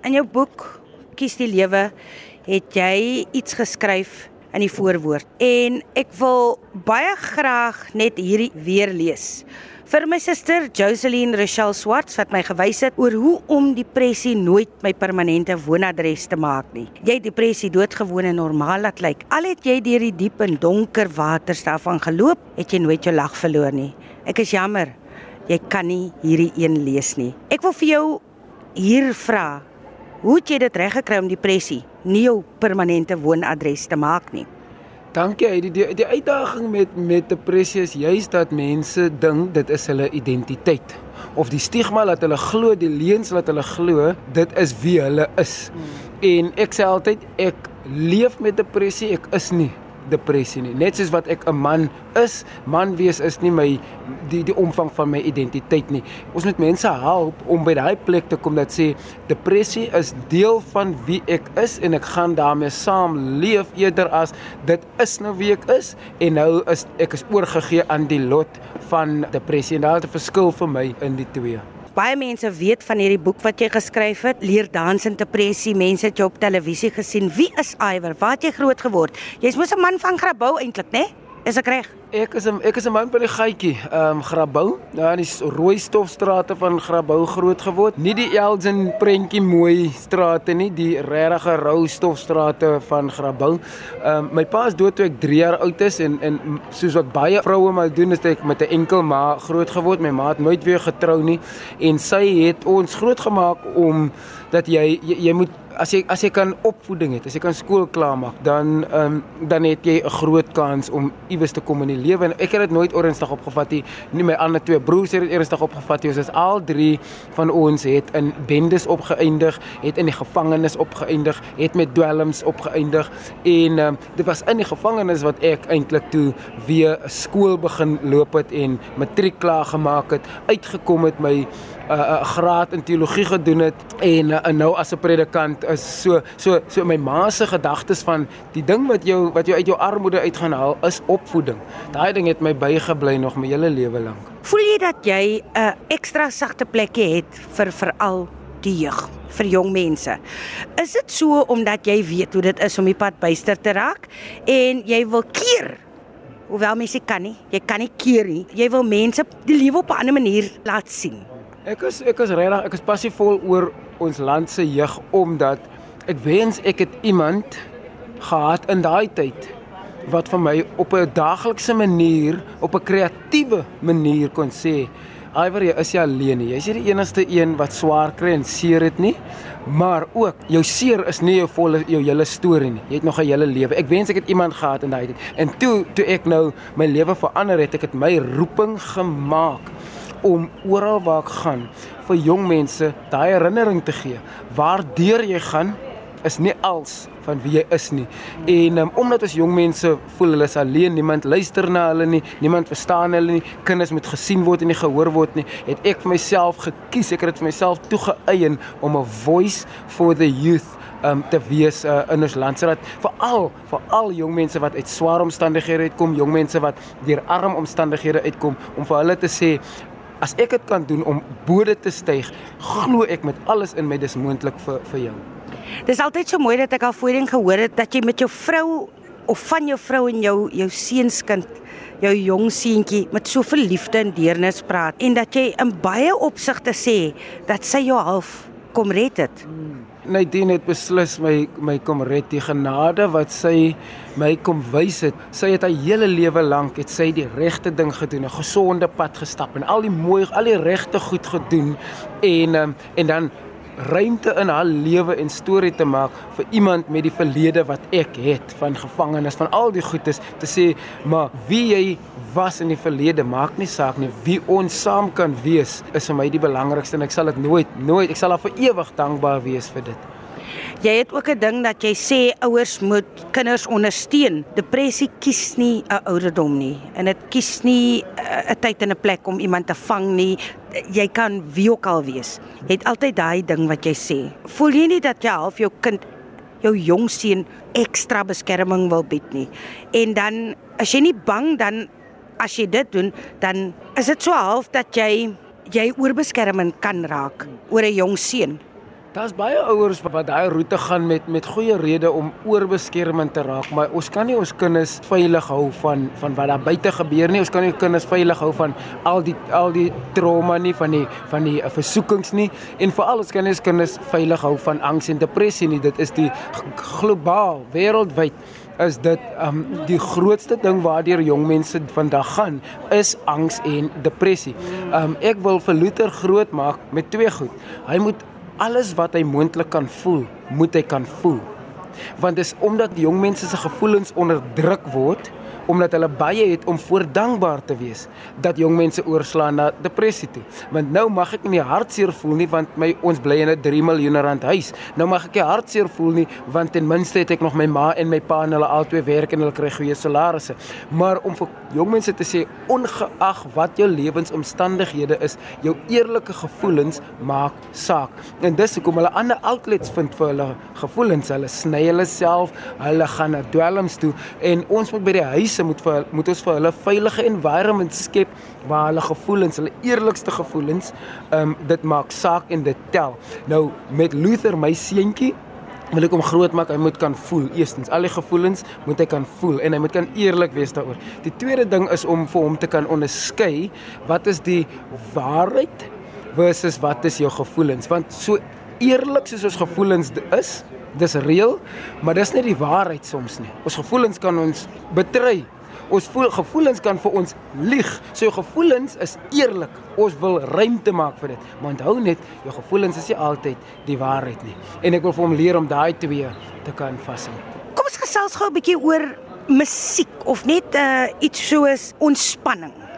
In jou boek Kies die lewe het jy iets geskryf in die voorwoord en ek wil baie graag net hierdie weer lees. Vir my suster Jocelyn Rochelle Swarts wat my gewys het oor hoe om depressie nooit my permanente woonadres te maak nie. Jy depressie doodgewoon en normaal laat lyk. Al het jy deur die diep en donker waters daarvan geloop, het jy nooit jou lag verloor nie. Ek is jammer. Jy kan nie hierdie een lees nie. Ek wil vir jou hier vra. Hoe het jy dit reggekry om depressie nie jou permanente woonadres te maak nie? Dankie. Die die, die uitdaging met met depressie is juist dat mense dink dit is hulle identiteit of die stigma dat hulle glo die leuns wat hulle glo dit is wie hulle is. Hmm. En ek sê altyd ek leef met depressie, ek is nie depressie nie. Net soos wat ek 'n man is, man wees is nie my die die omvang van my identiteit nie. Ons moet mense help om by daai plek te kom dat sê depressie is deel van wie ek is en ek gaan daarmee saam leef eerder as dit is nou wie ek is en nou is ek is oorgegee aan die lot van depressie en daar is 'n verskil vir my in die twee. Baie mense weet van hierdie boek wat jy geskryf het, Leer dans in depressie. Mense het jou op televisie gesien. Wie is Iwer? Waar het jy groot geword? Jy's mos 'n man van Grabouw eintlik, né? Nee? Is ek reg? Ek is ek is 'n man by die gaatjie, ehm um, Grabouw, daar in die rooi stofstrate van Grabouw groot geword. Nie die Elgin prentjie mooi strate nie, die regte rou stofstrate van Grabouw. Ehm um, my pa is dood toe ek 3 jaar oud is en en soos wat baie vroue maar doen is ek met 'n enkel ma groot geword. My ma het nooit weer getrou nie en sy het ons grootgemaak om dat jy jy, jy moet as jy as jy kan opvoeding het, as jy kan skool klaarmaak, dan ehm um, dan het jy 'n groot kans om iewes te kom in die lewe. En ek het dit nooit ernstig opgevat nie. Nie my ander twee broers het dit ernstig opgevat nie. Ons is al drie van ons het in bendes opgeëindig, het in die gevangenis opgeëindig, het met dwelms opgeëindig en ehm um, dit was in die gevangenis wat ek eintlik toe weer skool begin loop het en matriek klaar gemaak het, uitgekom het my 'n uh, uh, graad in teologie gedoen het en uh, nou as 'n predikant is so so so my ma se gedagtes van die ding wat jou wat jou uit jou armoede uit gaan haal is opvoeding. Daai ding het my bygebly nog my hele lewe lank. Voel jy dat jy 'n uh, ekstra sagte plekkie het vir veral die jeug, vir jong mense? Is dit so omdat jy weet hoe dit is om die pad byster te raak en jy wil keer Hoewel mense kan nie, jy kan nie keer nie. Jy wil mense die lewe op 'n ander manier laat sien. Ek is ek is regtig ek is passievol oor ons land se jeug omdat ek wens ek het iemand gehad in daai tyd wat vir my op 'n daaglikse manier, op 'n kreatiewe manier kon sê, "Iwer, jy is nie alleen nie. Jy's nie die enigste een wat swaar kry en seer het nie, maar ook jou seer is nie jou volle jou hele storie nie. Jy het nog 'n hele lewe. Ek wens ek het iemand gehad in daai tyd. En toe toe ek nou my lewe verander het, ek het my roeping gemaak om oral waar ek gaan vir jong mense daai herinnering te gee. Waardeur jy gaan is nie als van wie jy is nie. En um, omdat ons jong mense voel hulle is alleen, niemand luister na hulle nie, niemand verstaan hulle nie, kinders moet gesien word en nie gehoor word nie, het ek vir myself gekies, ek het dit vir myself toegeëien om 'n voice for the youth um te wees uh, in ons land sodat veral veral jong mense wat uit swaar omstandighede uitkom, jong mense wat deur arm omstandighede uitkom om vir hulle te sê as ek dit kan doen om bode te styg, glo ek met alles in my dis moontlik vir vir jou. Dis altyd so mooi dat ek al voorheen gehoor het dat jy met jou vrou of van jou vrou en jou jou seunskind, jou jong seentjie met soveel liefde en deernis praat en dat jy in baie opsigte sê dat sy jou half kom red het. Hmm. Nadine het beslis my my kom red die genade wat sy my kom wys het. Sy het haar hele lewe lank het sy die regte ding gedoen, 'n gesonde pad gestap en al die mooi al die regte goed gedoen en um, en dan ruimte in haar lewe en storie te maak vir iemand met die verlede wat ek het van gevangenes van al die goedes te sê maar wie jy was in die verlede maak nie saak nie wie ons saam kan wees is vir my die belangrikste en ek sal dit nooit nooit ek sal haar vir ewig dankbaar wees vir dit Jy het ook 'n ding dat jy sê ouers moet kinders ondersteun. Depressie kies nie 'n ouderdom nie en dit kies nie eh, 'n tyd en 'n plek om iemand te vang nie. Jy kan wie ook al wees. Jy het altyd daai ding wat jy sê. Voel jy nie dat jy half jou kind jou jong seun ekstra beskerming wil bied nie. En dan as jy nie bang dan as jy dit doen, dan is dit so half dat jy jy oorbeskerming kan raak oor 'n jong seun. Daar's baie ouers wat daai roete gaan met met goeie redes om oorbeskerming te raak, maar ons kan nie ons kinders veilig hou van van wat daar buite gebeur nie. Ons kan nie kinders veilig hou van al die al die trauma nie, van die van die uh, versoekings nie en veral ons kan nie ons kinders veilig hou van angs en depressie nie. Dit is die globaal, wêreldwyd is dit um die grootste ding waardeur jong mense vandag gaan is angs en depressie. Um ek wil vir Luther groot maak met twee goed. Hy moet alles wat hy moontlik kan voel, moet hy kan voel. Want dis omdat jong mense se gevoelens onderdruk word omdat hulle baie het om voordankbaar te wees dat jong mense oorslaan na depressie toe. Want nou mag ek nie hartseer voel nie want my ons bly in 'n 3 miljoen rand huis. Nou mag ek nie hartseer voel nie want ten minste het ek nog my ma en my pa en hulle albei werk en hulle kry goeie salarisse. Maar om vir jong mense te sê ongeag wat jou lewensomstandighede is, jou eerlike gevoelens maak saak. En dis hoekom hulle ander outlets vind vir hulle gevoelens. Hulle sny hulle self, hulle gaan na dwelms toe en ons moet by die huis mense moet vir moet ons vir hulle veilige environment skep waar hulle gevoelens, hulle eerlikste gevoelens, ehm um, dit maak saak en dit tel. Nou met Luther my seentjie wil ek hom groot maak, hy moet kan voel. Eerstens, al die gevoelens moet hy kan voel en hy moet kan eerlik wees daaroor. Die tweede ding is om vir hom te kan onderskei wat is die waarheid versus wat is jou gevoelens? Want so eerlik soos ons gevoelens is, dis reël, maar dis nie die waarheid soms nie. Ons gevoelens kan ons betry. Ons voel gevoelens kan vir ons lieg. So jou gevoelens is eerlik. Ons wil ruimte maak vir dit. Maar onthou net, jou gevoelens is nie altyd die waarheid nie. En ek wil vir hom leer om daai twee te kan vashou. Kom ons gesels gou 'n bietjie oor musiek of net uh, iets soos ontspanning.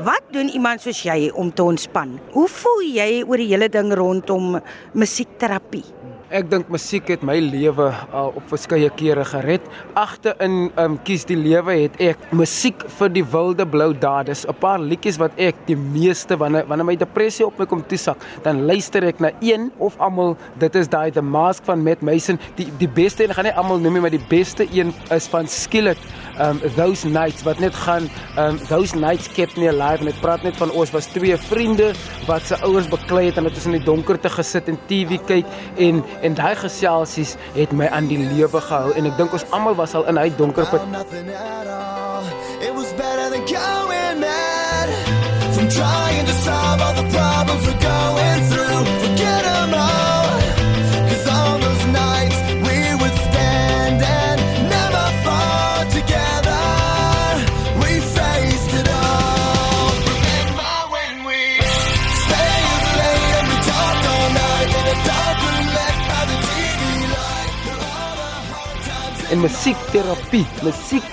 Wat doen iemand soos jy om te ontspan? Hoe voel jy oor die hele ding rondom musiekterapie? Ek dink musiek het my lewe al op verskeie kere gered. Agter in um kies die lewe het ek musiek vir die wilde blou dae. Dis 'n paar liedjies wat ek die meeste wanneer wanneer my depressie op my kom toesak, dan luister ek na een of almal. Dit is daai The Mask van Matt Mason. Die die beste en gaan nie almal noem nie, maar die beste een is van Skillet. Um Those Nights wat net gaan um Those Nights kept me alive. En dit praat net van ons was twee vriende wat se ouers beklei het en dit is in die donkerte gesit en TV kyk. En en daai geselsies het my aan die lewe gehou. En ek dink ons almal was al in hy donker put. It was better than going mad. From trying to solve all the problems we're going through. En musiekterapie. Musiek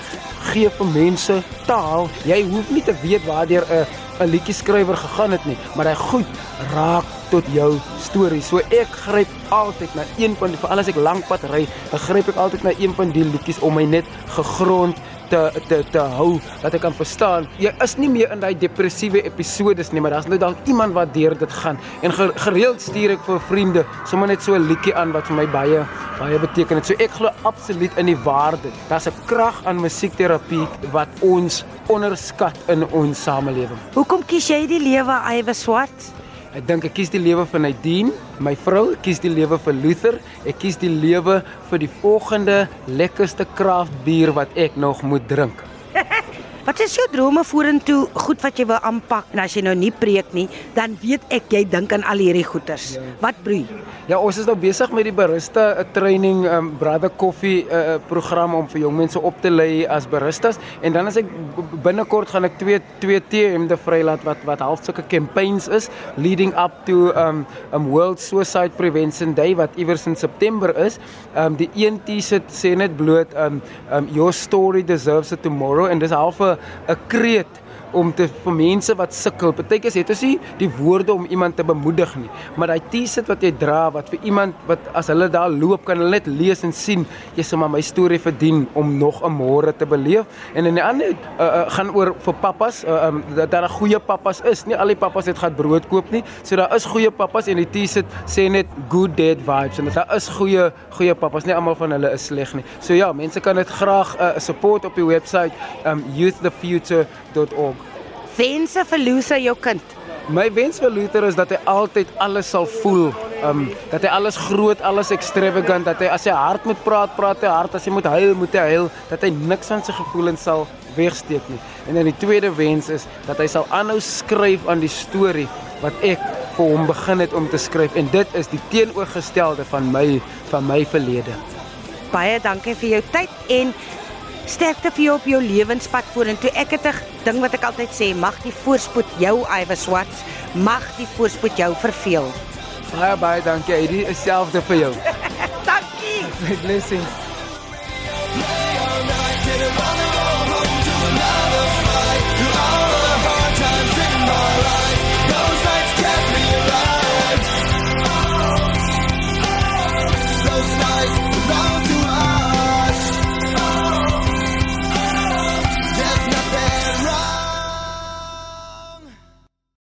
gee vir mense taal. Jy hoef nie te weet waardeur 'n 'n liedjie skrywer gegaan het nie, maar hy goed raak tot jou storie. So ek gryp altyd na een van die veral as ek lank pad ry, dan gryp ek altyd na een van die liedjies om my net gegrond te te te hou dat ek kan verstaan jy is nie meer in daai depressiewe episodes nie maar daar's nou dalk iemand wat deur dit gaan. En gereeld stuur ek vir vriende sommer net so 'n liedjie aan wat vir my baie baie beteken het. So ek glo absoluut in die waarde. Daar's 'n krag aan musiekterapie wat ons onderskat in ons samelewing. Hoekom kies jy die lewe Iwe Swart Ek dink ek kies die lewe vir Nadine, my vrou, ek kies die lewe vir Luther, ek kies die lewe vir die volgende lekkerste kraftbier wat ek nog moet drink. Wat is jou drome vorentoe? Goed wat jy wil aanpak en as jy nou nie preek nie, dan weet ek jy dink aan al hierdie goeters. Ja. Wat broei? Ja, ons is nou besig met die barista uh, training um brother coffee uh, program om vir jong mense op te lei as baristas en dan as ek binnekort gaan ek twee twee TM'de vrylaat wat wat half sulke campaigns is leading up to um um World Suicide Prevention Day wat iewers in September is. Um die een T-shirt sê net bloot um um your story deserves a tomorrow en dis half 'n 'n kreet om te vir mense wat sukkel. Partykeer het ons nie die woorde om iemand te bemoedig nie, maar daai T-shirt wat jy dra wat vir iemand wat as hulle daar loop kan hulle net lees en sien jy sê maar my storie verdien om nog 'n môre te beleef. En in die ander uh, uh, gaan oor vir pappas uh, um, dat daar 'n goeie pappas is. Nie al die pappas het gaan brood koop nie. So daar is goeie pappas en die T-shirt sê net good dad vibes en daar is goeie goeie pappas. Nie almal van hulle is sleg nie. So ja, mense kan dit graag uh, support op die webwerf um youththefuture.org wense vir Lusa jou kind? My wens vir Luther is dat hy altyd alles sal voel um dat hy alles groot, alles extravagant, dat hy as hy hard moet praat, praat hy hard, as hy moet huil, moet hy huil, dat hy niks van sy gevoelens sal wegsteek nie. En dan die tweede wens is dat hy sal aanhou skryf aan die storie wat ek vir hom begin het om te skryf en dit is die teenoorgestelde van my van my verlede. Baie dankie vir jou tyd en sterkte vir jou op jou lewenspad vorentoe. Ek het 'n ding wat ek altyd sê, mag die voorspoed jou Iwe Swarts, mag die voorspoed jou verveel. Baie baie dankie. Dit is selfde vir jou. dankie. Blessings.